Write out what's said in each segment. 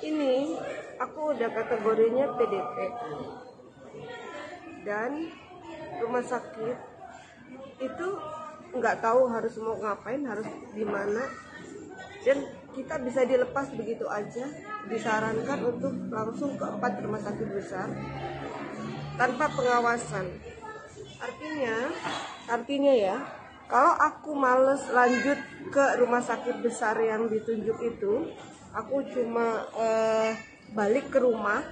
ini aku udah kategorinya PDP dan rumah sakit itu nggak tahu harus mau ngapain harus di mana. Dan kita bisa dilepas begitu aja disarankan untuk langsung ke empat rumah sakit besar tanpa pengawasan. Artinya artinya ya kalau aku males lanjut ke rumah sakit besar yang ditunjuk itu aku cuma eh, balik ke rumah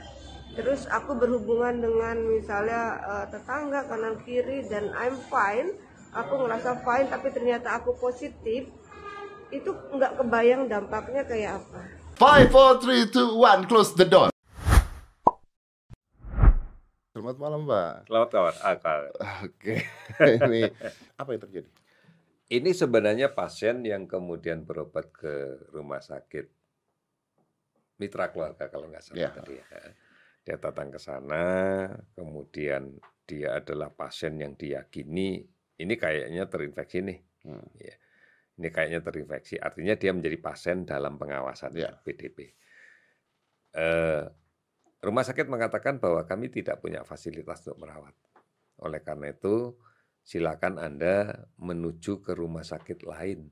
terus aku berhubungan dengan misalnya eh, tetangga kanan kiri dan I'm fine aku ngerasa fine tapi ternyata aku positif itu nggak kebayang dampaknya kayak apa Five, four, three, two, one, close the door. Selamat malam, Mbak. Selamat kawan, akal. Oke, ini apa yang terjadi? Ini sebenarnya pasien yang kemudian berobat ke rumah sakit mitra keluarga kalau nggak salah Ya. tadi ya. Dia datang ke sana, kemudian dia adalah pasien yang diyakini ini kayaknya terinfeksi nih. Hmm. Ya. Ini kayaknya terinfeksi, artinya dia menjadi pasien dalam pengawasan Ya. PDP. Eh, rumah sakit mengatakan bahwa kami tidak punya fasilitas untuk merawat. Oleh karena itu, silakan Anda menuju ke rumah sakit lain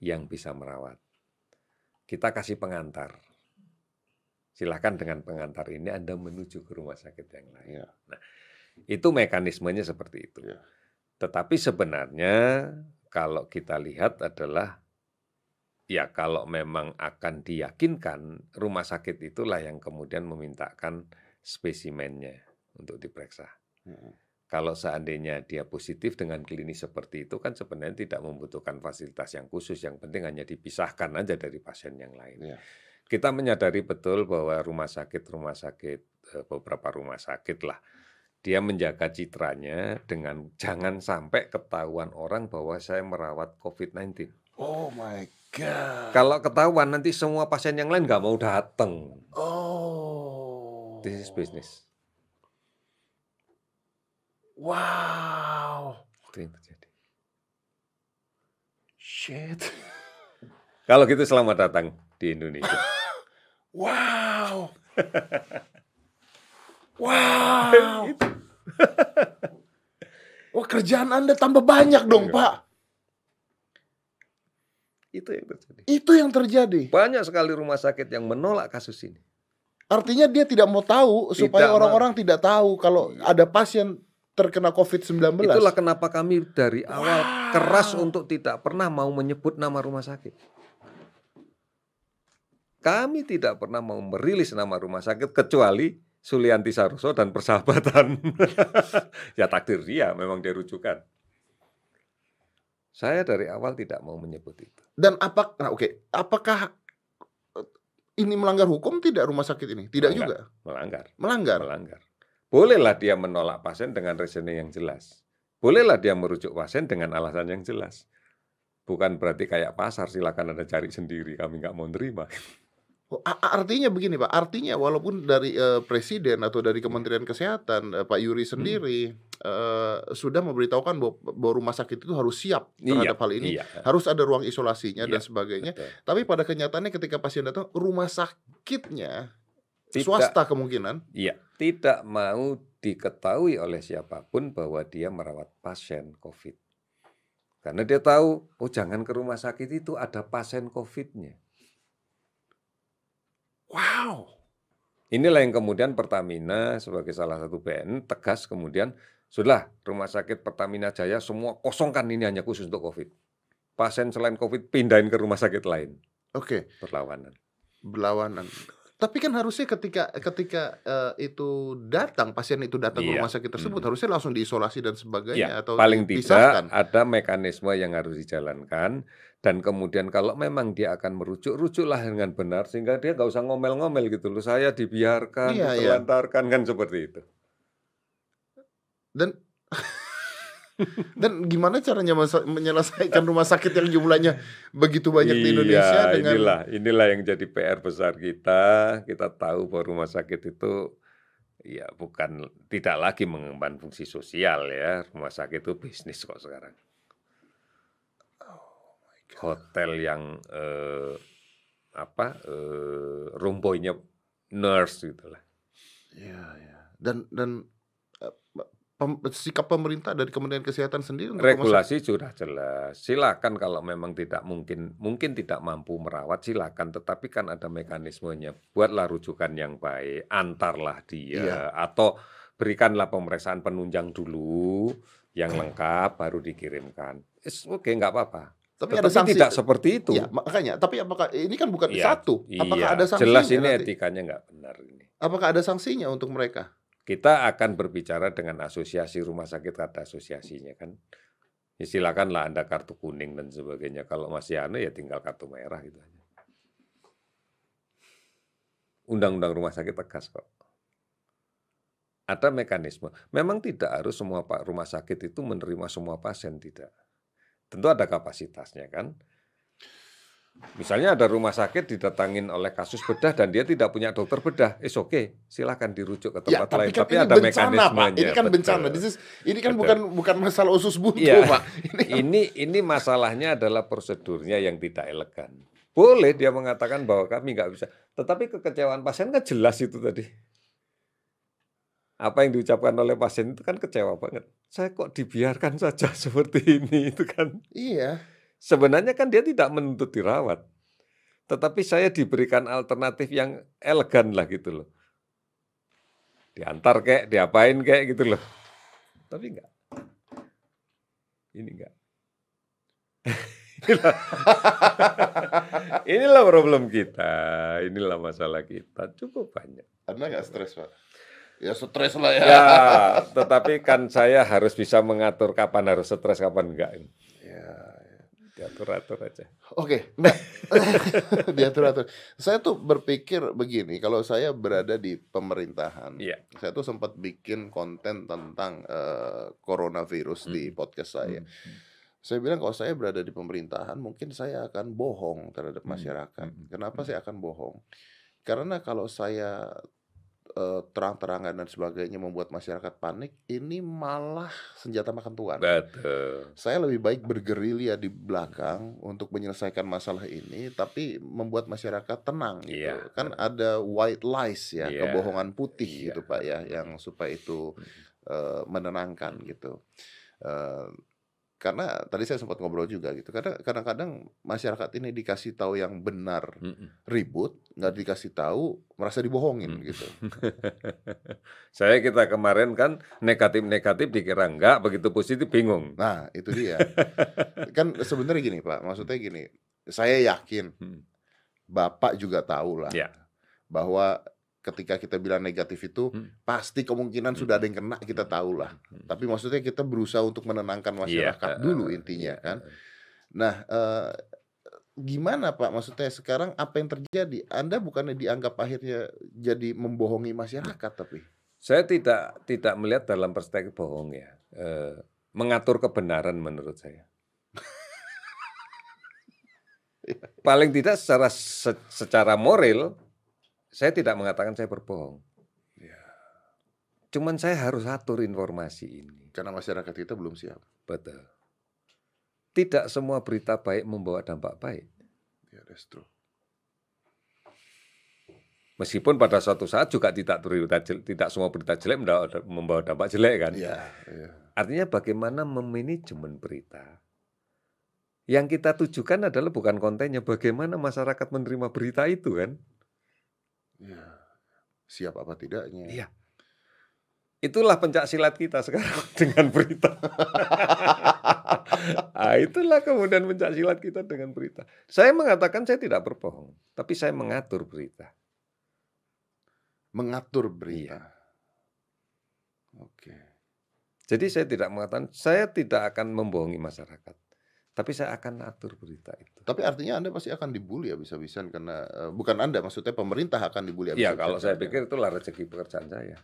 yang bisa merawat. Kita kasih pengantar. Silakan dengan pengantar ini Anda menuju ke rumah sakit yang lain. Ya. Itu mekanismenya seperti itu. Ya. Tetapi sebenarnya kalau kita lihat adalah ya kalau memang akan diyakinkan rumah sakit itulah yang kemudian memintakan spesimennya untuk diperiksa. Hmm. Kalau seandainya dia positif dengan klinis seperti itu kan sebenarnya tidak membutuhkan fasilitas yang khusus, yang penting hanya dipisahkan aja dari pasien yang lain. Ya. Kita menyadari betul bahwa rumah sakit-rumah sakit eh, beberapa rumah sakit lah dia menjaga citranya dengan jangan sampai ketahuan orang bahwa saya merawat COVID-19. Oh my god. Kalau ketahuan nanti semua pasien yang lain nggak mau datang. Oh. This is business. Wow. Itu yang terjadi. Shit. Kalau gitu selamat datang di Indonesia. Wow. wow. Wah kerjaan Anda tambah banyak dong, Iya. Pak. Itu yang terjadi. Itu yang terjadi. Banyak sekali rumah sakit yang menolak kasus ini. Artinya dia tidak mau tahu supaya Tidak orang-orang tidak tahu kalau ada pasien terkena COVID-19. Itulah kenapa kami dari awal Wow. keras untuk tidak pernah mau menyebut nama rumah sakit. Kami tidak pernah mau merilis nama rumah sakit kecuali Sulianti Saroso dan persahabatan. ya takdir dia, memang dia rujukan. Saya dari awal tidak mau menyebut itu. Dan apa nah oke, apakah eh, ini melanggar hukum tidak rumah sakit ini? Tidak Melanggar. juga. Melanggar, Melanggar. melanggar. Bolehlah dia menolak pasien dengan reasoning yang jelas. Bolehlah dia merujuk pasien dengan alasan yang jelas. Bukan berarti kayak pasar, silakan Anda cari sendiri, kami nggak mau nerima. Oh, Artinya begini Pak, artinya walaupun dari eh, presiden atau dari Kementerian Kesehatan eh, Pak Yuri Hmm. sendiri eh, sudah memberitahukan bahwa, bahwa rumah sakit itu harus siap terhadap hal ini, Iya, harus ada ruang isolasinya dan Iya, sebagainya. betul. Tapi pada kenyataannya ketika pasien datang, rumah sakitnya Tidak. swasta kemungkinan. Iya, tidak mau diketahui oleh siapa pun bahwa dia merawat pasien COVID. Karena dia tahu, oh jangan ke rumah sakit itu ada pasien COVID-nya. Wow. Inilah yang kemudian Pertamina sebagai salah satu BN tegas kemudian, sudah rumah sakit Pertamina Jaya semua kosongkan ini hanya khusus untuk COVID. Pasien selain COVID pindahin ke rumah sakit lain. Oke, Berlawanan. berlawanan. Tapi kan harusnya ketika ketika eh, itu datang pasien itu datang ke Iya. rumah sakit tersebut Hmm. harusnya langsung diisolasi dan sebagainya Ya, atau paling dipisahkan. tidak ada mekanisme yang harus dijalankan dan kemudian kalau memang dia akan merujuk, rujuklah dengan benar sehingga dia nggak usah ngomel-ngomel gitu loh. Saya dibiarkan, Iya, iya. ditelantarkan kan seperti itu. Dan dan gimana caranya menyelesaikan rumah sakit yang jumlahnya begitu banyak di Indonesia Iya, dengan inilah inilah yang jadi PR besar kita. Kita tahu bahwa rumah sakit itu ya bukan tidak lagi mengemban fungsi sosial ya. Rumah sakit itu bisnis kok sekarang. Hotel yang eh, apa eh, rumpoinya nurse gitu lah. Iya, iya. Dan dan eh, pem- sikap pemerintah dari Kementerian Kesehatan sendiri untuk Regulasi sudah jelas. Silakan kalau memang tidak mungkin mungkin tidak mampu merawat silakan tetapi kan ada mekanismenya. Buatlah rujukan yang baik, antarlah dia Iya. atau berikanlah pemeriksaan penunjang dulu yang lengkap baru dikirimkan. Oke, nggak apa-apa. Tapi Tetapi ada sanksi. tidak seperti itu. Iya, makanya. Tapi apakah ini kan bukan Iya, satu? Apakah Iya, ada sanksinya? jelas ini nanti? etikanya nggak benar ini. Apakah ada sanksinya untuk mereka? Kita akan berbicara dengan asosiasi rumah sakit ada asosiasinya kan. Ya, silakanlah Anda kartu kuning dan sebagainya. Kalau masih aneh ya tinggal kartu merah gitu aja. Undang-undang rumah sakit tegas kok. Ada mekanisme. Memang tidak harus semua pak rumah sakit itu menerima semua pasien tidak. Tentu ada kapasitasnya kan. Misalnya ada rumah sakit didatangin oleh kasus bedah dan dia tidak punya dokter bedah, is oke, okay. silakan dirujuk ke Ya, tempat lain. tapi kan Tapi ini ada bencana, Pak. Ini kan betul. bencana. This is- ini kan Betul. bukan bukan masalah usus buntu, Iya. Pak. Ini kan- Ini ini masalahnya adalah prosedurnya yang tidak elegan. Boleh dia mengatakan bahwa kami nggak bisa, tetapi kekecewaan pasien kan jelas itu tadi. Apa yang diucapkan oleh pasien itu kan kecewa banget. Saya kok dibiarkan saja seperti ini itu kan. Iya. Sebenarnya kan dia tidak menuntut dirawat. Tetapi saya diberikan alternatif yang elegan lah gitu loh. Diantar kayak, diapain kayak gitu loh. Tapi enggak. Ini enggak. inilah, inilah problem kita. Inilah masalah kita. Cukup banyak. Anda nggak stres, Pak? Ya stres lah ya. Ya, tetapi kan saya harus bisa mengatur kapan harus stres, kapan enggak. Ya, Diatur-atur aja. Oke, nah, diatur-atur. Saya tuh berpikir begini, kalau saya berada di pemerintahan, Iya. saya tuh sempat bikin konten tentang eh, coronavirus di Hmm. podcast saya. Hmm. Saya bilang kalau saya berada di pemerintahan, mungkin saya akan bohong terhadap Hmm. masyarakat. Hmm. Kenapa Hmm. saya akan bohong? Karena kalau saya eh, terang-terangan dan sebagainya membuat masyarakat panik, ini malah senjata makan tuan. Betul. Saya lebih baik bergerilya di belakang untuk menyelesaikan masalah ini, tapi membuat masyarakat tenang gitu. Iya. Kan ada white lies ya, Iya. kebohongan putih Iya. gitu Pak ya, yang supaya itu eh, menenangkan gitu. Eh, karena tadi saya sempat ngobrol juga gitu. Karena kadang-kadang masyarakat ini dikasih tahu yang benar ribut, nggak dikasih tahu merasa dibohongin gitu. Saya kita kemarin kan negatif-negatif dikira enggak, begitu positif bingung. Nah, itu dia. kan sebenarnya gini Pak, maksudnya gini. Saya yakin. Bapak juga tahu lah Ya. bahwa ketika kita bilang negatif itu Hmm. pasti kemungkinan Hmm. sudah ada yang kena kita tahu lah. Hmm. Tapi maksudnya kita berusaha untuk menenangkan Iya, masyarakat eh, dulu eh, intinya iya, kan. eh. Nah, eh, gimana Pak? Maksudnya sekarang apa yang terjadi? Anda bukannya dianggap akhirnya jadi membohongi masyarakat tapi Saya tidak tidak melihat dalam perspektif bohong ya. Eh, mengatur kebenaran menurut saya. Paling tidak secara se- secara moral saya tidak mengatakan saya berbohong. Cuman saya harus atur informasi ini. karena masyarakat kita belum siap. Betul. Tidak semua berita baik membawa dampak baik. Ya, that's true. Meskipun pada suatu saat juga tidak berita tidak semua berita jelek membawa dampak jelek kan. Iya, iya. Artinya bagaimana memanajemen berita. Yang kita tujukan adalah bukan kontennya, bagaimana masyarakat menerima berita itu kan. Iya. Siap apa tidaknya? Iya. Itulah pencak silat kita sekarang dengan berita. ah, itulah kemudian pencak silat kita dengan berita. Saya mengatakan saya tidak berbohong, tapi saya mengatur berita. Mengatur berita. Oke. Jadi saya tidak mengatakan saya tidak akan membohongi masyarakat, tapi saya akan atur berita itu. Tapi artinya Anda pasti akan dibully habis-habisan karena eh, bukan Anda, maksudnya pemerintah akan dibully Iya, habis-habisan. kalau saya pikir itulah rezeki pekerjaan saya.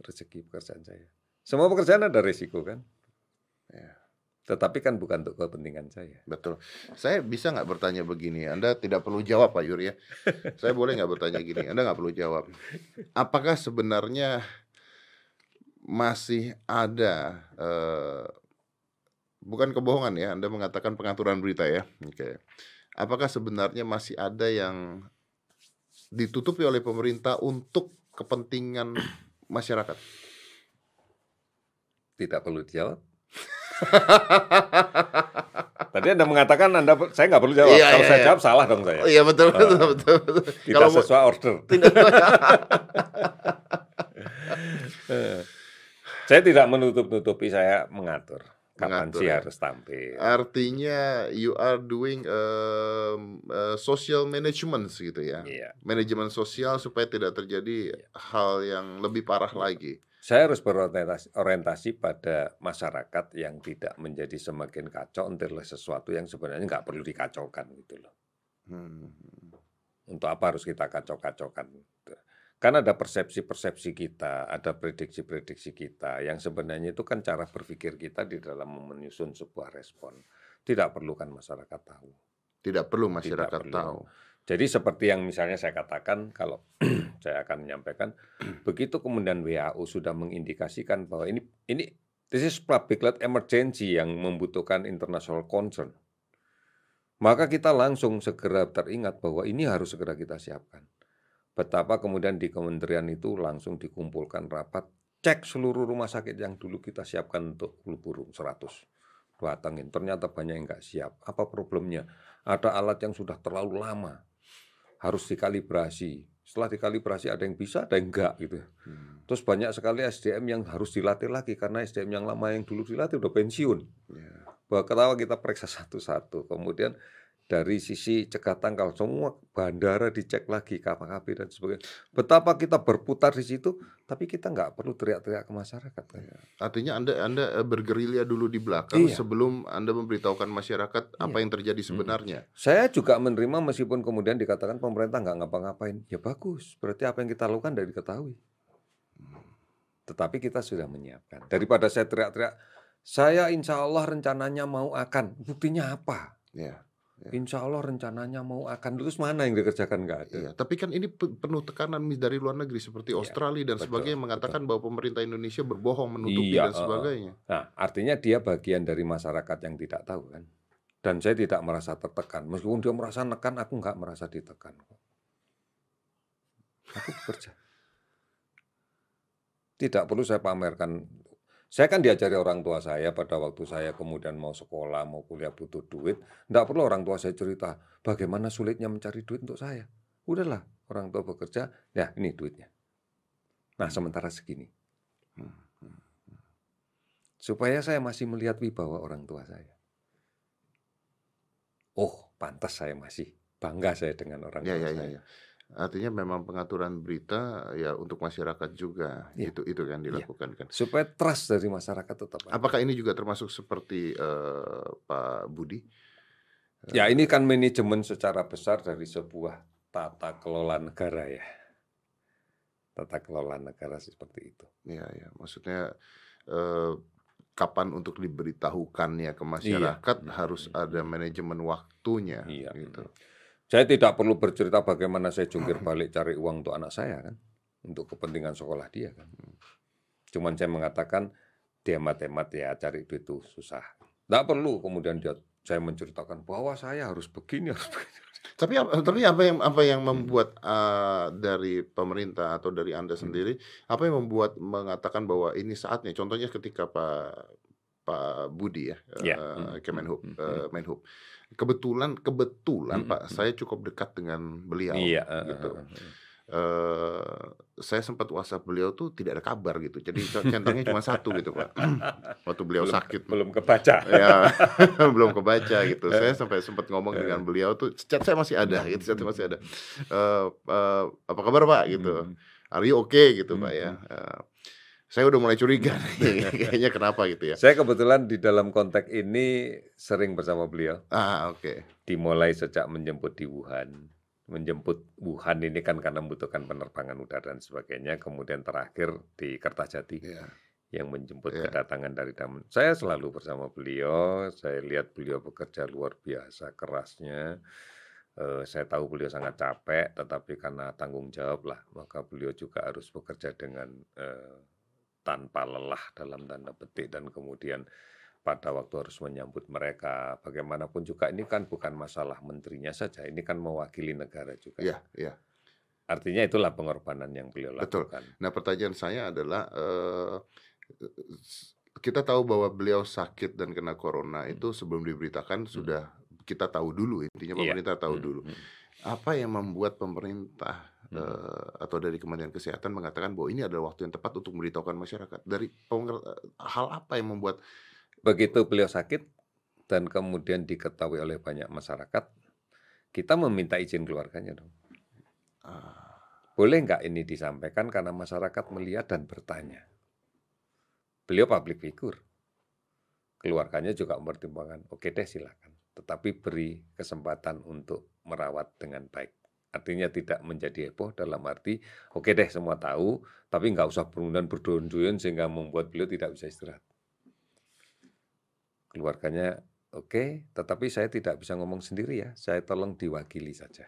Rezeki pekerjaan saya. Semua pekerjaan ada resiko kan? Ya. Tetapi kan bukan untuk kepentingan saya. Betul. Saya bisa nggak bertanya begini? Anda tidak perlu jawab Pak Yuri ya. Saya boleh nggak bertanya gini? Anda nggak perlu jawab. Apakah sebenarnya masih ada eh, bukan kebohongan ya? Anda mengatakan pengaturan berita ya. Oke. apakah sebenarnya masih ada yang ditutupi oleh pemerintah untuk kepentingan masyarakat? Tidak perlu dijawab. Tadi Anda mengatakan Anda saya nggak perlu jawab. Iya, Kalau iya, saya iya. jawab salah dong saya. Oh, iya betul betul Ah. betul. betul. Tidak Kalau sesuai order. tidak Eh, saya tidak menutup-nutupi saya mengatur kapan Mengatur, sih ya. harus tampil. artinya you are doing um, uh, social management gitu ya. Iya. Manajemen sosial supaya tidak terjadi hal yang lebih parah lagi. Saya harus berorientasi orientasi pada masyarakat yang tidak menjadi semakin kacau oleh sesuatu yang sebenarnya nggak perlu dikacaukan gitu loh. Hmm. Untuk apa harus kita kacau-kacaukan? Kan ada persepsi-persepsi kita, ada prediksi-prediksi kita yang sebenarnya itu kan cara berpikir kita di dalam menyusun sebuah respon. Tidak perlu kan masyarakat tahu. Tidak perlu masyarakat perlu. tahu. Jadi seperti yang misalnya saya katakan kalau saya akan menyampaikan begitu kemudian WHO sudah mengindikasikan bahwa ini ini this is public health emergency yang membutuhkan international concern. Maka kita langsung segera teringat bahwa ini harus segera kita siapkan. Betapa kemudian di kementerian itu langsung dikumpulkan rapat cek seluruh rumah sakit yang dulu kita siapkan untuk flu burung 100 datangin ternyata banyak yang nggak siap. Apa problemnya? Ada alat yang sudah terlalu lama harus dikalibrasi. Setelah dikalibrasi ada yang bisa ada yang enggak gitu. Hmm. terus banyak sekali SDM yang harus dilatih lagi karena SDM yang lama yang dulu dilatih udah pensiun. Ya. bahwa ketawa kita periksa satu-satu. Kemudian dari sisi cegah tangkal semua bandara dicek lagi KPKP dan sebagainya betapa kita berputar di situ tapi kita nggak perlu teriak-teriak ke masyarakat kan? Artinya Anda Anda eh, bergerilya dulu di belakang Iya. sebelum Anda memberitahukan masyarakat apa Iya. yang terjadi sebenarnya. Saya juga menerima meskipun kemudian dikatakan pemerintah nggak ngapa-ngapain. Ya bagus, berarti apa yang kita lakukan dari diketahui. Tetapi kita sudah menyiapkan. Daripada saya teriak-teriak, saya insya Allah rencananya mau akan. Buktinya apa? Ya. Ya. Insya Allah rencananya mau akan. Terus mana yang dikerjakan nggak ada? Iya, tapi kan ini pe- penuh tekanan dari luar negeri seperti Iya, Australia dan betul, sebagainya mengatakan bahwa pemerintah Indonesia berbohong menutupi Iya, dan uh, uh. sebagainya. Nah, artinya dia bagian dari masyarakat yang tidak tahu kan. Dan saya tidak merasa tertekan. Meskipun dia merasa nekan, aku nggak merasa ditekan. kok. Aku bekerja. Tidak perlu saya pamerkan. Saya kan diajari orang tua saya pada waktu saya kemudian mau sekolah, mau kuliah butuh duit. Tidak perlu orang tua saya cerita bagaimana sulitnya mencari duit untuk saya. Udahlah, orang tua bekerja, ya ini duitnya. Nah, sementara segini. Hmm, Supaya saya masih melihat wibawa orang tua saya. Oh, pantas saya masih bangga saya dengan orang Ya, tua ya, saya. ya, ya. Artinya memang pengaturan berita ya untuk masyarakat juga Iya. itu itu kan dilakukan kan. Supaya trust dari masyarakat tetap ada. Apakah ini juga termasuk seperti eh, Pak Budi? Ya ini kan manajemen secara besar dari sebuah tata kelola negara ya. Tata kelola negara seperti itu. Ya, ya. Maksudnya eh, kapan untuk diberitahukannya ke masyarakat Iya. harus ada manajemen waktunya Iya. gitu. Saya tidak perlu bercerita bagaimana saya jungkir balik cari uang untuk anak saya kan. Untuk kepentingan sekolah dia kan. Cuman saya mengatakan dia hemat ya cari duit itu susah. Tidak perlu kemudian dia saya menceritakan bahwa saya harus begini harus begini. Tapi ap- tapi apa yang apa yang membuat eh, dari pemerintah atau dari Anda sendiri apa yang membuat mengatakan bahwa ini saatnya? Contohnya ketika Pak Pak Budi ya, Ya. eh, Hmm, Kemenhub, hmm, eh, Menhub. Kebetulan kebetulan Hmm, Pak, hmm. saya cukup dekat dengan beliau. Iya. eh, gitu. eh, eh. eh saya sempat WhatsApp beliau tuh tidak ada kabar gitu. Jadi centangnya cuma satu gitu, Pak. Waktu beliau belum, sakit. belum kebaca. ya belum kebaca gitu. Saya sampai sempat ngomong dengan beliau tuh chat saya masih ada gitu, chat saya masih ada. Eh eh, apa kabar, Pak gitu. Hmm. Are you okay gitu, Hmm, Pak ya. Eh, saya udah mulai curiga nih, kayaknya kenapa gitu ya. Saya kebetulan di dalam konteks ini sering bersama beliau. Ah, oke. Dimulai sejak menjemput di Wuhan. Menjemput Wuhan ini kan karena membutuhkan penerbangan udara dan sebagainya. Kemudian terakhir di Kertajati Iya. yang menjemput Iya. kedatangan dari Damen. Saya selalu bersama beliau. Saya lihat beliau bekerja luar biasa kerasnya. Eh, saya tahu beliau sangat capek, tetapi karena tanggung jawab lah, maka beliau juga harus bekerja dengan eh, tanpa lelah dalam tanda petik dan kemudian pada waktu harus menyambut mereka. Bagaimanapun juga ini kan bukan masalah menterinya saja, ini kan mewakili negara juga. Iya, iya. Artinya itulah pengorbanan yang beliau Betul. lakukan. Nah, pertanyaan saya adalah eh, kita tahu bahwa beliau sakit dan kena corona itu sebelum diberitakan sudah kita tahu dulu intinya Iya. pemerintah tahu Hmm, dulu. hmm. Apa yang membuat pemerintah Hmm. eh, atau dari Kementerian Kesehatan mengatakan bahwa ini adalah waktu yang tepat untuk memberitahukan masyarakat? Dari hal apa yang membuat Begitu beliau sakit dan kemudian diketahui oleh banyak masyarakat, kita meminta izin keluarganya dong. ah, Boleh nggak ini disampaikan karena masyarakat melihat dan bertanya. Beliau public figure. Keluarganya juga mempertimbangkan, oke deh silakan. Tetapi beri kesempatan untuk merawat dengan baik. Artinya tidak menjadi heboh dalam arti, oke deh semua tahu, tapi nggak usah kemudian berduyun-duyun sehingga membuat beliau tidak bisa istirahat. Keluarganya, oke, tetapi saya tidak bisa ngomong sendiri ya, saya tolong diwakili saja.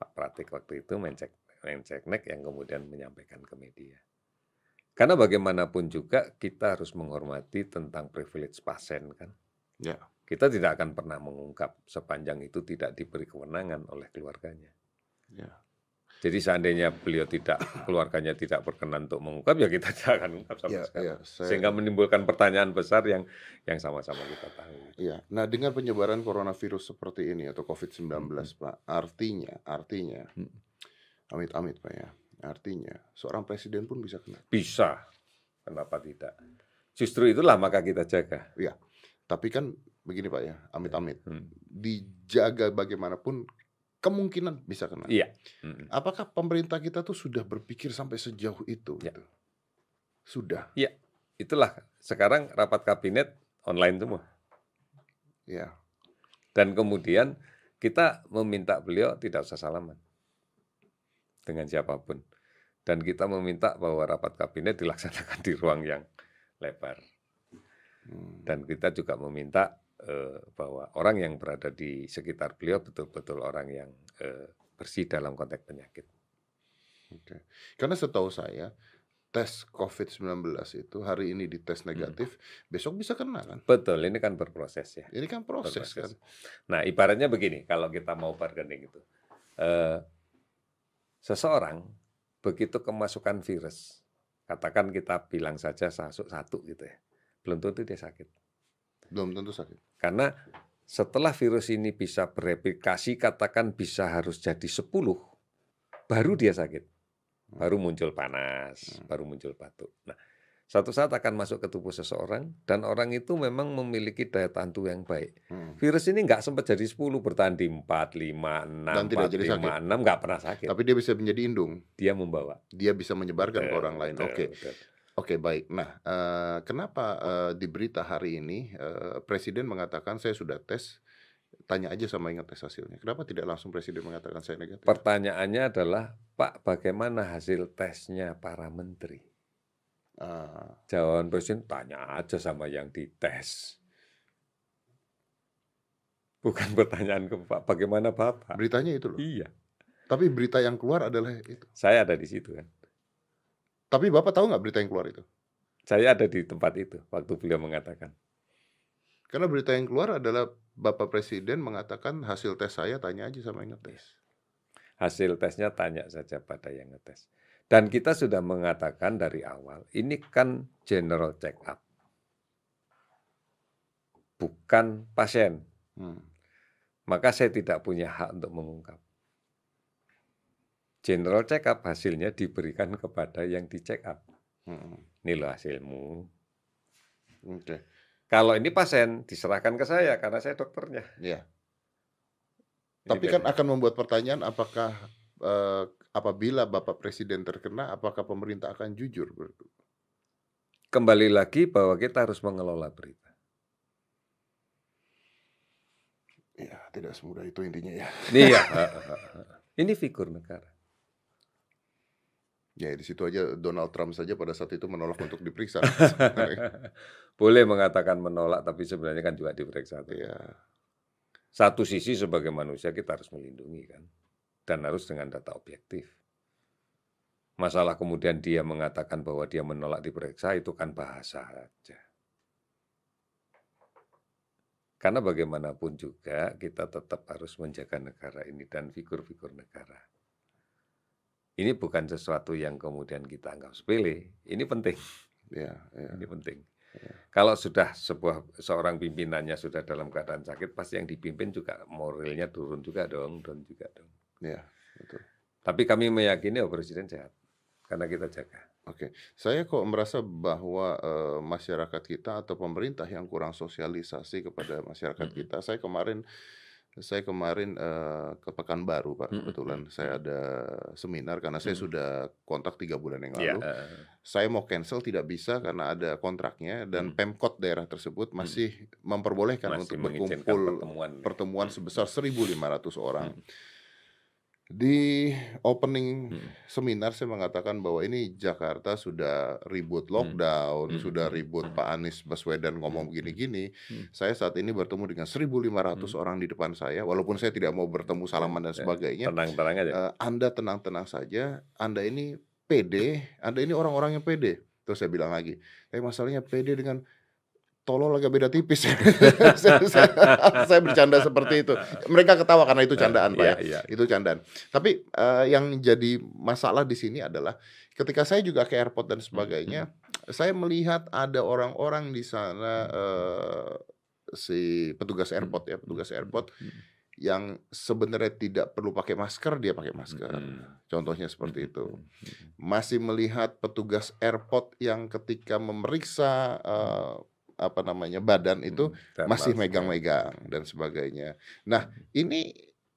Pak Pratik waktu itu mencek menceknek yang kemudian menyampaikan ke media. Karena bagaimanapun juga kita harus menghormati tentang privilege pasien kan. ya Kita tidak akan pernah mengungkap sepanjang itu tidak diberi kewenangan oleh keluarganya. ya Jadi seandainya beliau tidak keluarganya tidak berkenan untuk mengungkap ya kita tidak akan ungkap sama ya, sekali. ya, saya- Sehingga menimbulkan pertanyaan besar yang yang sama-sama kita tahu. Iya. Nah, dengan penyebaran coronavirus seperti ini atau COVID-19, Hmm. Pak, artinya, artinya, Hmm. amit-amit, Pak ya, artinya seorang presiden pun bisa kena. Bisa. Kenapa tidak? Justru itulah maka kita jaga. Tapi kan begini, Pak ya, amit-amit, Hmm. dijaga bagaimanapun kemungkinan bisa kena. Iya. Mm. Apakah pemerintah kita tuh sudah berpikir sampai sejauh itu? Ya. gitu? Sudah, Itulah sekarang rapat kabinet online semua. ya. Dan kemudian kita meminta beliau tidak usah salaman dengan siapa pun. Dan kita meminta bahwa rapat kabinet dilaksanakan di ruang yang lebar. Hmm. Dan kita juga meminta eh, bahwa orang yang berada di sekitar beliau betul-betul orang yang eh, bersih dalam konteks penyakit. Oke. Karena setahu saya tes COVID-19 itu hari ini dites Hmm. negatif, besok bisa kena kan? Betul, ini kan berproses ya. Ini kan proses kan. Berproses. Nah, ibaratnya begini, kalau kita mau bargaining itu, eh, seseorang begitu kemasukan virus, katakan kita bilang saja satu, satu gitu ya, belum tentu dia sakit. Belum tentu sakit. Karena setelah virus ini bisa bereplikasi, katakan bisa harus jadi 10, baru dia sakit. Baru muncul panas, Hmm. baru muncul batuk. Nah, satu saat akan masuk ke tubuh seseorang, dan orang itu memang memiliki daya tahan tubuh yang baik. Hmm. Virus ini nggak sempat jadi 10, bertahan di 4, 5, 6, Dan tidak 4, jadi 5, 6, nggak pernah sakit. Tapi dia bisa menjadi indung. Dia membawa. Dia bisa menyebarkan ke Betul, orang lain. Oke, betul. Oke baik. Nah, eh, kenapa eh, di berita hari ini eh, Presiden mengatakan saya sudah tes? Tanya aja sama ingat tes hasilnya. Kenapa tidak langsung Presiden mengatakan saya negatif? Pertanyaannya adalah, Pak, bagaimana hasil tesnya para menteri? Ah, Jawaban presiden tanya aja sama yang dites. Bukan pertanyaan ke Pak, bagaimana Bapak? beritanya itu loh. Iya, Tapi berita yang keluar adalah itu. saya ada di situ kan. Tapi Bapak tahu nggak berita yang keluar itu? Saya ada di tempat itu waktu beliau mengatakan. Karena berita yang keluar adalah Bapak Presiden mengatakan hasil tes saya tanya aja sama yang ngetes. Hasil tesnya tanya saja pada yang ngetes. Dan kita sudah mengatakan dari awal, ini kan general check up. Bukan pasien. Hmm. Maka saya tidak punya hak untuk mengungkap. General check up hasilnya diberikan kepada yang di check up. Hmm. Ini loh hasilmu. Oke. Kalau ini pasien diserahkan ke saya karena saya dokternya. Ya. Ini Tapi kan beda. akan membuat pertanyaan apakah eh, apabila Bapak Presiden terkena, apakah pemerintah akan jujur? kembali lagi bahwa kita harus mengelola berita. Ya, tidak semudah itu intinya ya. Iya. ini figur negara. Ya, di situ aja Donald Trump saja pada saat itu menolak untuk diperiksa. Boleh mengatakan menolak, tapi sebenarnya kan juga diperiksa. ya, Satu sisi sebagai manusia kita harus melindungi kan, dan harus dengan data objektif. Masalah kemudian dia mengatakan bahwa dia menolak diperiksa itu kan bahasa aja. Karena bagaimanapun juga kita tetap harus menjaga negara ini dan figur-figur negara. Ini bukan sesuatu yang kemudian kita anggap sepele, ini penting. Ya, ya. Ini penting. Kalau sudah sebuah seorang pimpinannya sudah dalam keadaan sakit, pasti yang dipimpin juga moralnya turun juga dong, dan juga dong. Ya, betul. Tapi kami meyakini oh presiden sehat karena kita jaga. Oke, saya kok merasa bahwa eh, masyarakat kita atau pemerintah yang kurang sosialisasi kepada masyarakat kita. Saya kemarin, saya kemarin eh, ke Pekanbaru, Pak. Mm-mm. Kebetulan saya ada seminar karena saya Mm-mm. sudah kontak tiga bulan yang Iya, lalu. eh, Saya mau cancel tidak bisa karena ada kontraknya dan Mm. Pemkot daerah tersebut masih memperbolehkan masih untuk mengizinkan berkumpul pertemuan. pertemuan sebesar 1.500 orang. Mm. Di opening Mm. seminar saya mengatakan bahwa ini Jakarta sudah ribut Hmm. lockdown, Hmm. sudah ribut Pak Anies Baswedan ngomong Hmm. begini-gini. Hmm. Saya saat ini bertemu dengan 1.500 Hmm. orang di depan saya, walaupun saya tidak mau bertemu salaman dan Ya, sebagainya. Tenang-tenang aja. Eh, anda tenang-tenang saja, Anda ini pede, Anda ini orang-orang yang pede. Terus saya bilang lagi, tapi masalahnya pede dengan tolol agak beda tipis. saya, bercanda seperti itu. Mereka ketawa karena itu candaan, Pak ya. Iya, iya. Itu candaan. Tapi eh, yang jadi masalah di sini adalah ketika saya juga ke airport dan sebagainya, saya melihat ada orang-orang di sana eh, si petugas airport ya, petugas airport Hmm. yang sebenarnya tidak perlu pakai masker, dia pakai masker. Hmm. Contohnya seperti itu. Hmm. Masih melihat petugas airport yang ketika memeriksa eh, apa namanya badan itu Dan masih langsung. megang-megang dan sebagainya. Nah, ini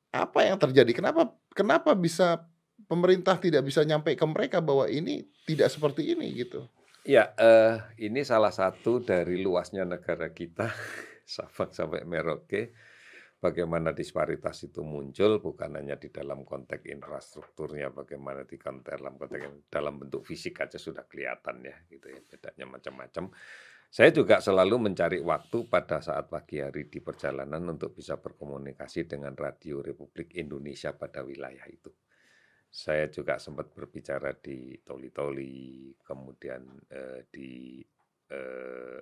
apa yang terjadi? Kenapa kenapa bisa pemerintah tidak bisa nyampe ke mereka bahwa ini tidak seperti ini gitu? Ya, eh, ini salah satu dari luasnya negara kita, Sabang sampai Merauke, bagaimana disparitas itu muncul bukan hanya di dalam konteks infrastrukturnya, bagaimana di konteks dalam konteks dalam bentuk fisik aja sudah kelihatan ya, gitu ya, bedanya macam-macam. Saya juga selalu mencari waktu pada saat pagi hari di perjalanan untuk bisa berkomunikasi dengan Radio Republik Indonesia pada wilayah itu. Saya juga sempat berbicara di Toli-Toli, kemudian eh, di eh,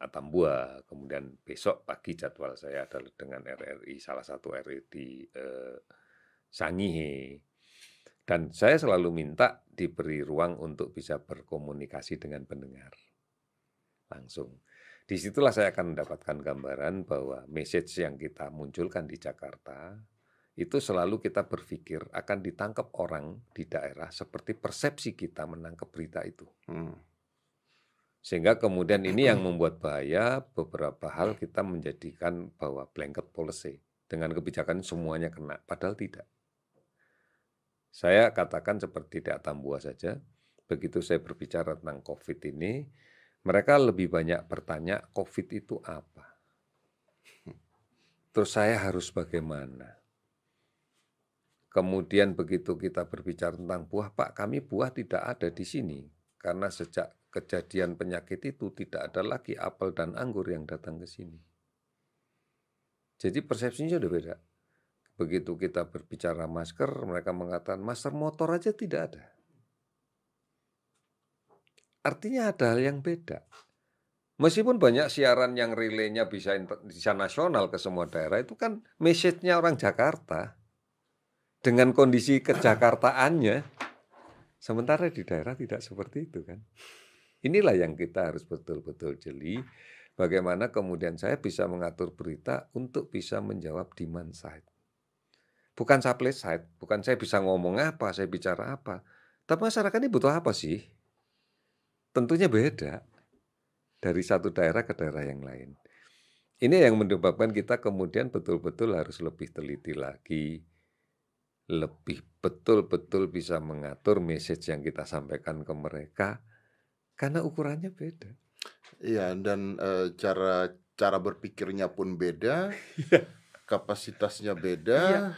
Atambua, kemudian besok pagi jadwal saya adalah dengan RRI, salah satu RRI di eh, Sangihe. Dan saya selalu minta diberi ruang untuk bisa berkomunikasi dengan pendengar langsung. Di situlah saya akan mendapatkan gambaran bahwa message yang kita munculkan di Jakarta itu selalu kita berpikir akan ditangkap orang di daerah seperti persepsi kita menangkap berita itu. Hmm. Sehingga kemudian ini yang membuat bahaya beberapa hal kita menjadikan bahwa blanket policy dengan kebijakan semuanya kena, padahal tidak. Saya katakan seperti di Atambua saja, begitu saya berbicara tentang COVID ini, mereka lebih banyak bertanya COVID itu apa. Terus saya harus bagaimana? Kemudian begitu kita berbicara tentang buah, Pak, kami buah tidak ada di sini. Karena sejak kejadian penyakit itu tidak ada lagi apel dan anggur yang datang ke sini. Jadi persepsinya sudah beda. Begitu kita berbicara masker, mereka mengatakan masker motor aja tidak ada. Artinya ada hal yang beda. Meskipun banyak siaran yang relaynya bisa, bisa nasional ke semua daerah, itu kan message-nya orang Jakarta dengan kondisi kejakartaannya. Sementara di daerah tidak seperti itu kan. Inilah yang kita harus betul-betul jeli. Bagaimana kemudian saya bisa mengatur berita untuk bisa menjawab demand side. Bukan supply side, bukan saya bisa ngomong apa, saya bicara apa. Tapi masyarakat ini butuh apa sih? Tentunya beda dari satu daerah ke daerah yang lain. Ini yang menyebabkan kita kemudian betul-betul harus lebih teliti lagi, lebih betul-betul bisa mengatur message yang kita sampaikan ke mereka karena ukurannya beda. Iya, dan eh, cara cara berpikirnya pun beda, kapasitasnya beda,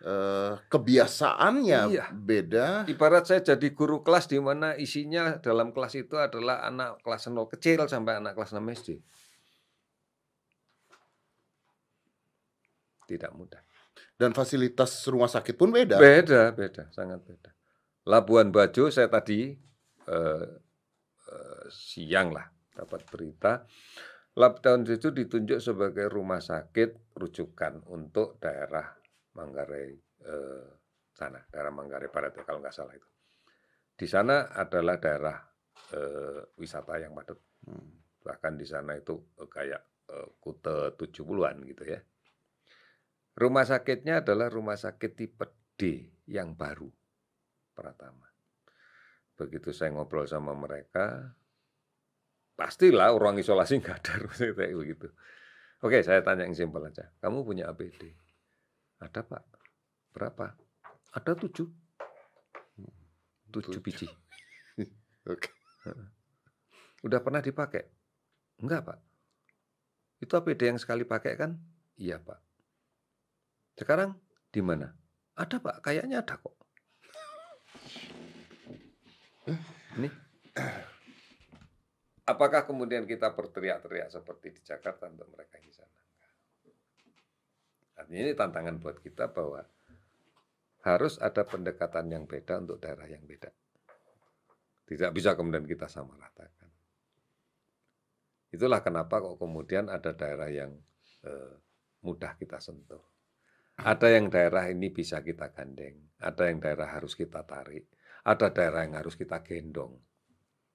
eh, kebiasaannya Iya. beda. Ibarat saya jadi guru kelas di mana isinya dalam kelas itu adalah anak kelas 0 kecil sampai anak kelas 6 SD. Tidak mudah. Dan fasilitas rumah sakit pun beda. Beda, beda, sangat beda. Labuan Bajo saya tadi eh, eh, siang lah dapat berita Lab Town itu ditunjuk sebagai rumah sakit rujukan untuk daerah Manggarai eh, sana, daerah Manggarai Barat ya, kalau nggak salah itu. Di sana adalah daerah eh, wisata yang padat. Hmm. Bahkan di sana itu eh, kayak eh, kute 70-an gitu ya. Rumah sakitnya adalah rumah sakit tipe D yang baru, Pratama. Begitu saya ngobrol sama mereka, pastilah ruang isolasi nggak ada begitu. Oke, saya tanya yang simpel aja. Kamu punya APD? Ada pak. Berapa? Ada tujuh. Tujuh Tujuh. biji. Oke. Udah pernah dipakai? Enggak, Pak. Itu APD yang sekali pakai kan? Iya, Pak. Sekarang di mana? Ada, Pak. Kayaknya ada kok. Ini. Apakah kemudian kita berteriak-teriak seperti di Jakarta untuk mereka di sana? Artinya ini tantangan buat kita bahwa harus ada pendekatan yang beda untuk daerah yang beda. Tidak bisa kemudian kita sama ratakan. Itulah kenapa kok kemudian ada daerah yang eh, mudah kita sentuh. Ada yang daerah ini bisa kita gandeng, ada yang daerah harus kita tarik, ada daerah yang harus kita gendong.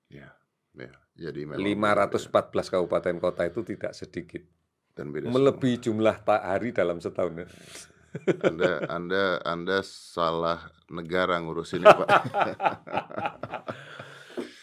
Ya, ya. Jadi memang 514 kabupaten kota itu tidak sedikit, dan beda melebihi jumlah tak hari dalam setahun. Anda Anda Anda salah negara ngurusin ini, Pak.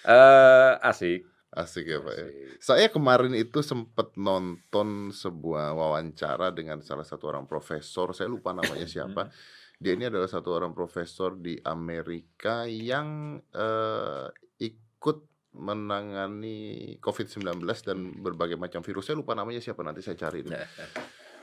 Eh, asik. Asik ya, Pak ya. asik. Saya kemarin itu sempat nonton sebuah wawancara dengan salah satu orang profesor, saya lupa namanya siapa. Dia ini adalah satu orang profesor di Amerika yang eh, ikut menangani COVID-19 dan berbagai macam virus. Saya lupa namanya siapa, nanti saya cari. itu.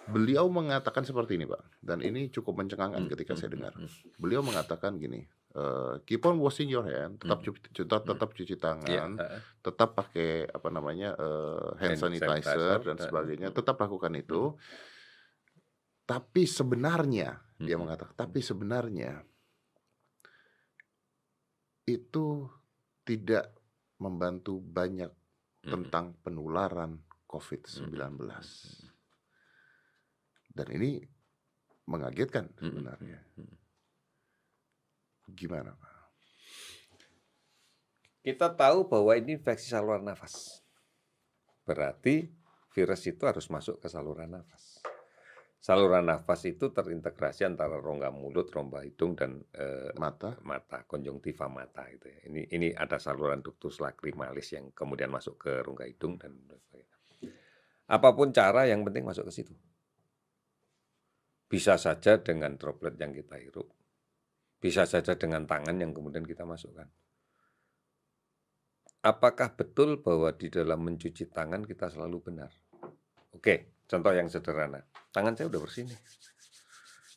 Beliau mengatakan seperti ini, Pak. Dan ini cukup mencengangkan ketika saya dengar. Beliau mengatakan gini, eh, keep on washing your hand, tetap cuci, tetap, tetap cuci Iya, tangan, eh, tetap pakai apa namanya eh, hand Hand sanitizer sanitizer, dan sebagainya, tetap lakukan itu. Tapi sebenarnya dia mengatakan, tapi sebenarnya itu tidak membantu banyak tentang penularan COVID-19. Dan ini mengagetkan sebenarnya. Gimana, Pak? Kita tahu bahwa ini infeksi saluran nafas. Berarti virus itu harus masuk ke saluran nafas. Saluran nafas itu terintegrasi antara rongga mulut, rongga hidung dan eh, Mata? mata, konjungtiva mata itu ya. Ini ini ada saluran ductus lacrimalis yang kemudian masuk ke rongga hidung dan. Apa pun cara yang penting masuk ke situ. Bisa saja dengan droplet yang kita hirup. Bisa saja dengan tangan yang kemudian kita masukkan. Apakah betul bahwa di dalam mencuci tangan kita selalu benar? Oke, contoh yang sederhana. Tangan saya udah bersih nih.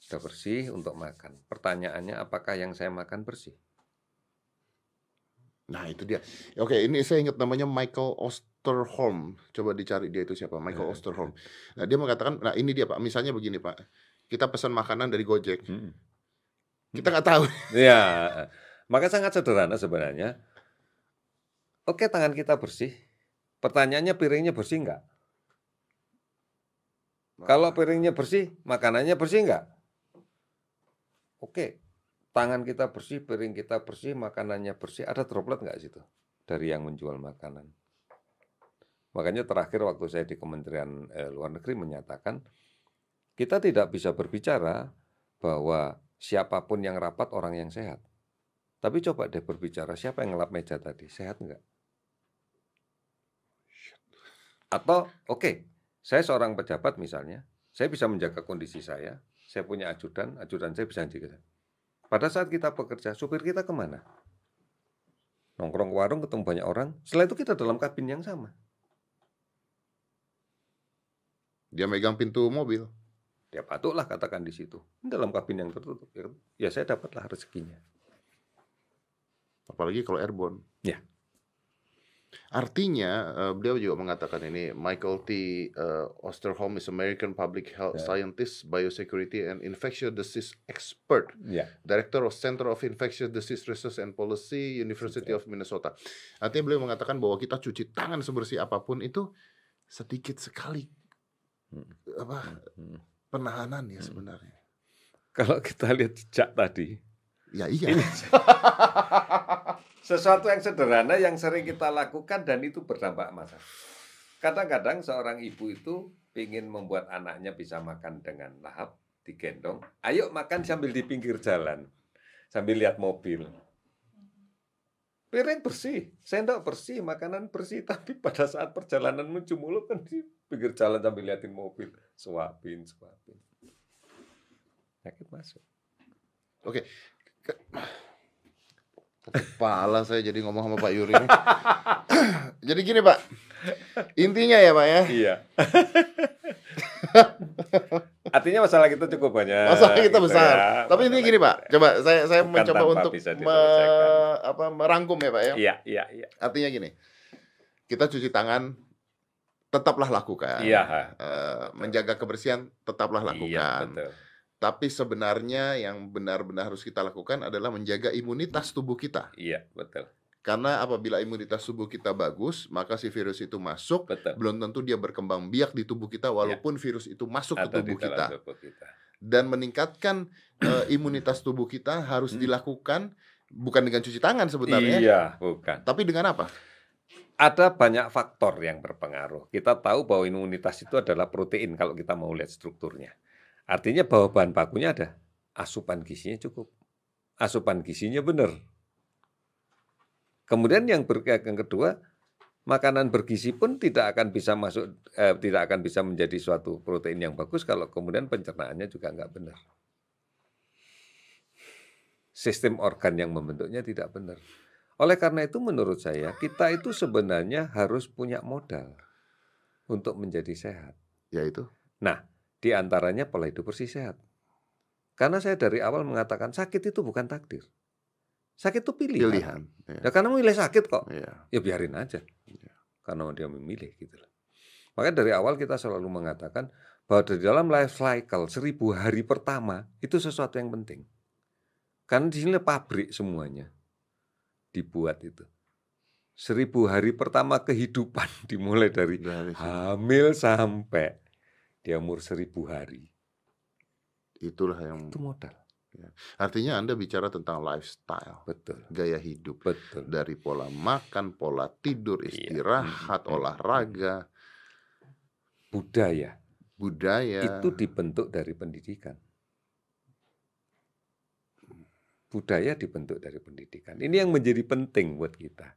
Udah bersih untuk makan. Pertanyaannya apakah yang saya makan bersih? Nah itu dia. Oke ini saya ingat namanya Michael Osterholm. Coba dicari dia itu siapa? Michael Eh. Osterholm. Nah dia mengatakan, nah ini dia Pak. Misalnya begini Pak. Kita pesan makanan dari Gojek. Kita nggak tahu. Ya, maka sangat sederhana sebenarnya. Oke, tangan kita bersih. Pertanyaannya piringnya bersih nggak? Kalau piringnya bersih, makanannya bersih nggak? Oke, tangan kita bersih, piring kita bersih, makanannya bersih. Ada droplet nggak situ dari yang menjual makanan? Makanya terakhir waktu saya di Kementerian eh, Luar Negeri menyatakan kita tidak bisa berbicara bahwa siapa pun yang rapat orang yang sehat. Tapi coba deh berbicara siapa yang ngelap meja tadi, sehat nggak? Atau oke, saya seorang pejabat misalnya, saya bisa menjaga kondisi saya, saya punya ajudan, ajudan saya bisa jaga. Pada saat kita bekerja, supir kita ke mana? Nongkrong ke warung, ketemu banyak orang. Setelah itu kita dalam kabin yang sama. Dia megang pintu mobil. Dia patutlah katakan di situ. Dalam kabin yang tertutup. Ya, ya saya dapatlah rezekinya. Apalagi kalau airborne. Ya. Artinya eh, beliau juga mengatakan ini Michael T. eh, Osterholm is American Public Health Ya. Scientist, Biosecurity and Infectious Disease Expert, Ya. Director of Center of Infectious Disease Research and Policy, University of Minnesota. Artinya beliau mengatakan bahwa kita cuci tangan sebersih apa pun itu sedikit sekali Hmm. apa Hmm. penahanan ya Hmm. sebenarnya. Kalau kita lihat jejak tadi, Ya iya. ini sesuatu yang sederhana yang sering kita lakukan dan itu berdampak masa. Kadang-kadang seorang ibu itu ingin membuat anaknya bisa makan dengan lahap, digendong. Ayo makan sambil di pinggir jalan, sambil lihat mobil. Piring bersih, sendok bersih, makanan bersih, tapi pada saat perjalanan menuju mulut kan di pinggir jalan sambil liatin mobil, suapin, suapin. Sakit masuk. Kepala saya jadi ngomong sama Pak Yuri. jadi gini Pak, intinya ya Pak ya, Iya. Artinya masalah kita cukup banyak. masalah kita gitu besar. ya. Tapi ini gini Pak, coba saya saya Bukan mencoba untuk me- apa merangkum ya Pak ya. Iya, iya, iya. Artinya gini, kita cuci tangan tetaplah lakukan. Iya. Eh, menjaga kebersihan tetaplah Iya, lakukan. betul. Tapi sebenarnya yang benar-benar harus kita lakukan adalah menjaga imunitas tubuh kita. Iya, betul. Karena apabila imunitas tubuh kita bagus, maka si virus itu masuk, Betul. belum tentu dia berkembang biak di tubuh kita walaupun virus itu masuk ke Iya. Ada di tubuh kita. tubuh kita. Dan meningkatkan eh, imunitas tubuh kita harus Hmm. dilakukan bukan dengan cuci tangan sebenarnya, Iya, bukan. tapi dengan apa? Ada banyak faktor yang berpengaruh. Kita tahu bahwa imunitas itu adalah protein kalau kita mau lihat strukturnya. Artinya bahwa bahan bakunya ada. Asupan gizinya cukup. Asupan gizinya benar. Kemudian yang, ber, yang kedua, makanan bergizi pun tidak akan bisa masuk, eh, tidak akan bisa menjadi suatu protein yang bagus kalau kemudian pencernaannya juga nggak benar. Sistem organ yang membentuknya tidak benar. Oleh karena itu menurut saya kita itu sebenarnya harus punya modal untuk menjadi sehat. Yaitu Di antaranya pola hidup bersih sehat. Karena saya dari awal mengatakan sakit itu bukan takdir. Sakit itu pilihan. pilihan. Ya. Ya karena milih sakit kok, Iya. ya biarin aja. Iya. Karena dia memilih gitu loh. Makanya dari awal kita selalu mengatakan bahwa di dalam life cycle seribu hari pertama itu sesuatu yang penting. Karena di sini pabrik semuanya dibuat itu. Seribu hari pertama kehidupan dimulai dari hamil sampai dia umur seribu hari. Itulah yang Itu modal. artinya Anda bicara tentang lifestyle, Betul. gaya hidup Betul. dari pola makan, pola tidur, Iya. istirahat, mm, olahraga, Budaya budaya. itu dibentuk dari pendidikan. Budaya dibentuk dari pendidikan. Ini yang menjadi penting buat kita.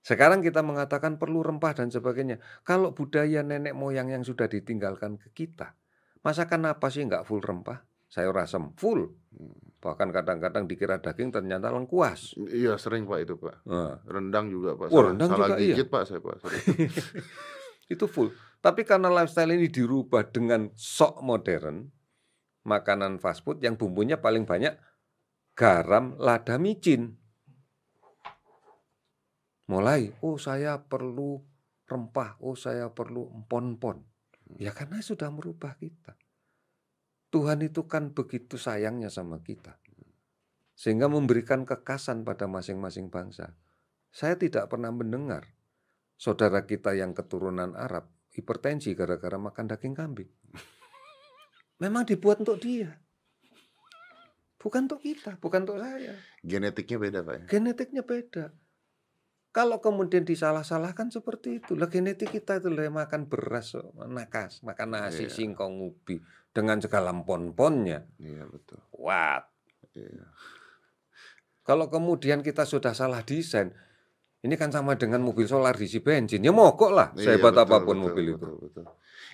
Sekarang kita mengatakan perlu rempah dan sebagainya. Kalau budaya nenek moyang yang sudah ditinggalkan ke kita, masakan apa sih nggak full rempah? Sayur asam full. Bahkan kadang-kadang dikira daging ternyata lengkuas. Iya sering Pak itu Pak. Nah, Rendang juga Pak. Salah, rendang salah juga, iya. gigit Pak saya Pak. Itu full. Tapi karena lifestyle ini dirubah dengan sok modern, makanan fast food yang bumbunya paling banyak garam, lada, micin. Mulai, oh saya perlu rempah, oh saya perlu empon-empon. Ya karena sudah merubah kita. Tuhan itu kan begitu sayangnya sama kita. Sehingga memberikan kekasan pada masing-masing bangsa. Saya tidak pernah mendengar saudara kita yang keturunan Arab hipertensi gara-gara makan daging kambing. Memang dibuat untuk dia. Bukan untuk kita, bukan untuk saya. Genetiknya beda Pak ya. Genetiknya beda. Kalau kemudian disalah-salahkan seperti itu, lah genetik kita itu lah makan beras, nakas, makan nasi, Iya. singkong, ubi dengan segala pon-ponnya. Iya betul. What? Iya. Kalau kemudian kita sudah salah desain, ini kan sama dengan mobil solar diisi bensin. Ya mogok lah, Iya, sehebat betul, apa pun betul, mobil itu. betul, betul.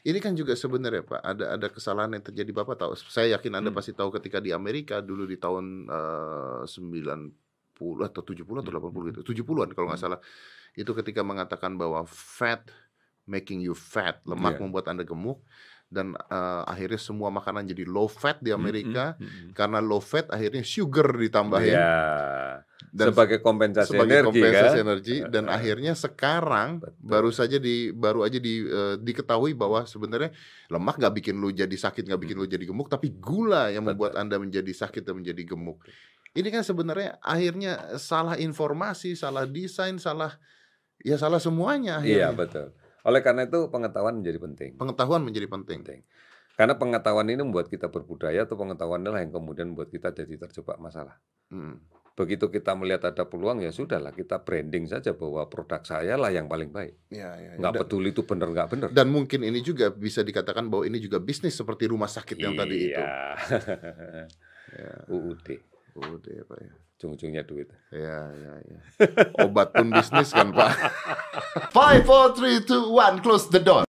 Ini kan juga sebenarnya Pak, ada ada kesalahan yang terjadi Bapak tahu. Saya yakin Anda Hmm. pasti tahu ketika di Amerika dulu di tahun 90 atau 70 atau 80 gitu. 70-an kalau nggak Hmm. salah. Itu ketika mengatakan bahwa fat making you fat, lemak Iya. membuat Anda gemuk dan eh, akhirnya semua makanan jadi low fat di Amerika. Mm, mm, mm. Karena low fat akhirnya sugar ditambahin Ya, dan sebagai kompensasi sebagai energi kompensasi kan. energi dan Eh, akhirnya sekarang Betul. baru saja di baru aja di eh, diketahui bahwa sebenarnya lemak nggak bikin lu jadi sakit nggak bikin lu jadi gemuk tapi gula yang membuat Hmm. Betul. anda menjadi sakit dan menjadi gemuk ini kan sebenarnya akhirnya salah informasi salah desain salah ya salah semuanya Iya akhirnya betul. Oleh karena itu pengetahuan menjadi penting. Pengetahuan menjadi penting. penting. Karena pengetahuan ini membuat kita berbudaya atau pengetahuan inilah yang kemudian membuat kita jadi terjebak masalah. Hmm. Begitu kita melihat ada peluang ya sudahlah kita branding saja bahwa produk saya lah yang paling baik. Ya, ya, ya. Nggak Dan- peduli itu benar nggak benar. Dan mungkin ini juga bisa dikatakan bahwa ini juga bisnis seperti rumah sakit yang tadi itu. Iya. Ya, UUD, udah ya Pak ya. ujung-ujungnya duit. Ya, ya, ya. Obat pun bisnis kan Pak. Five, four, three, two, one, close the door.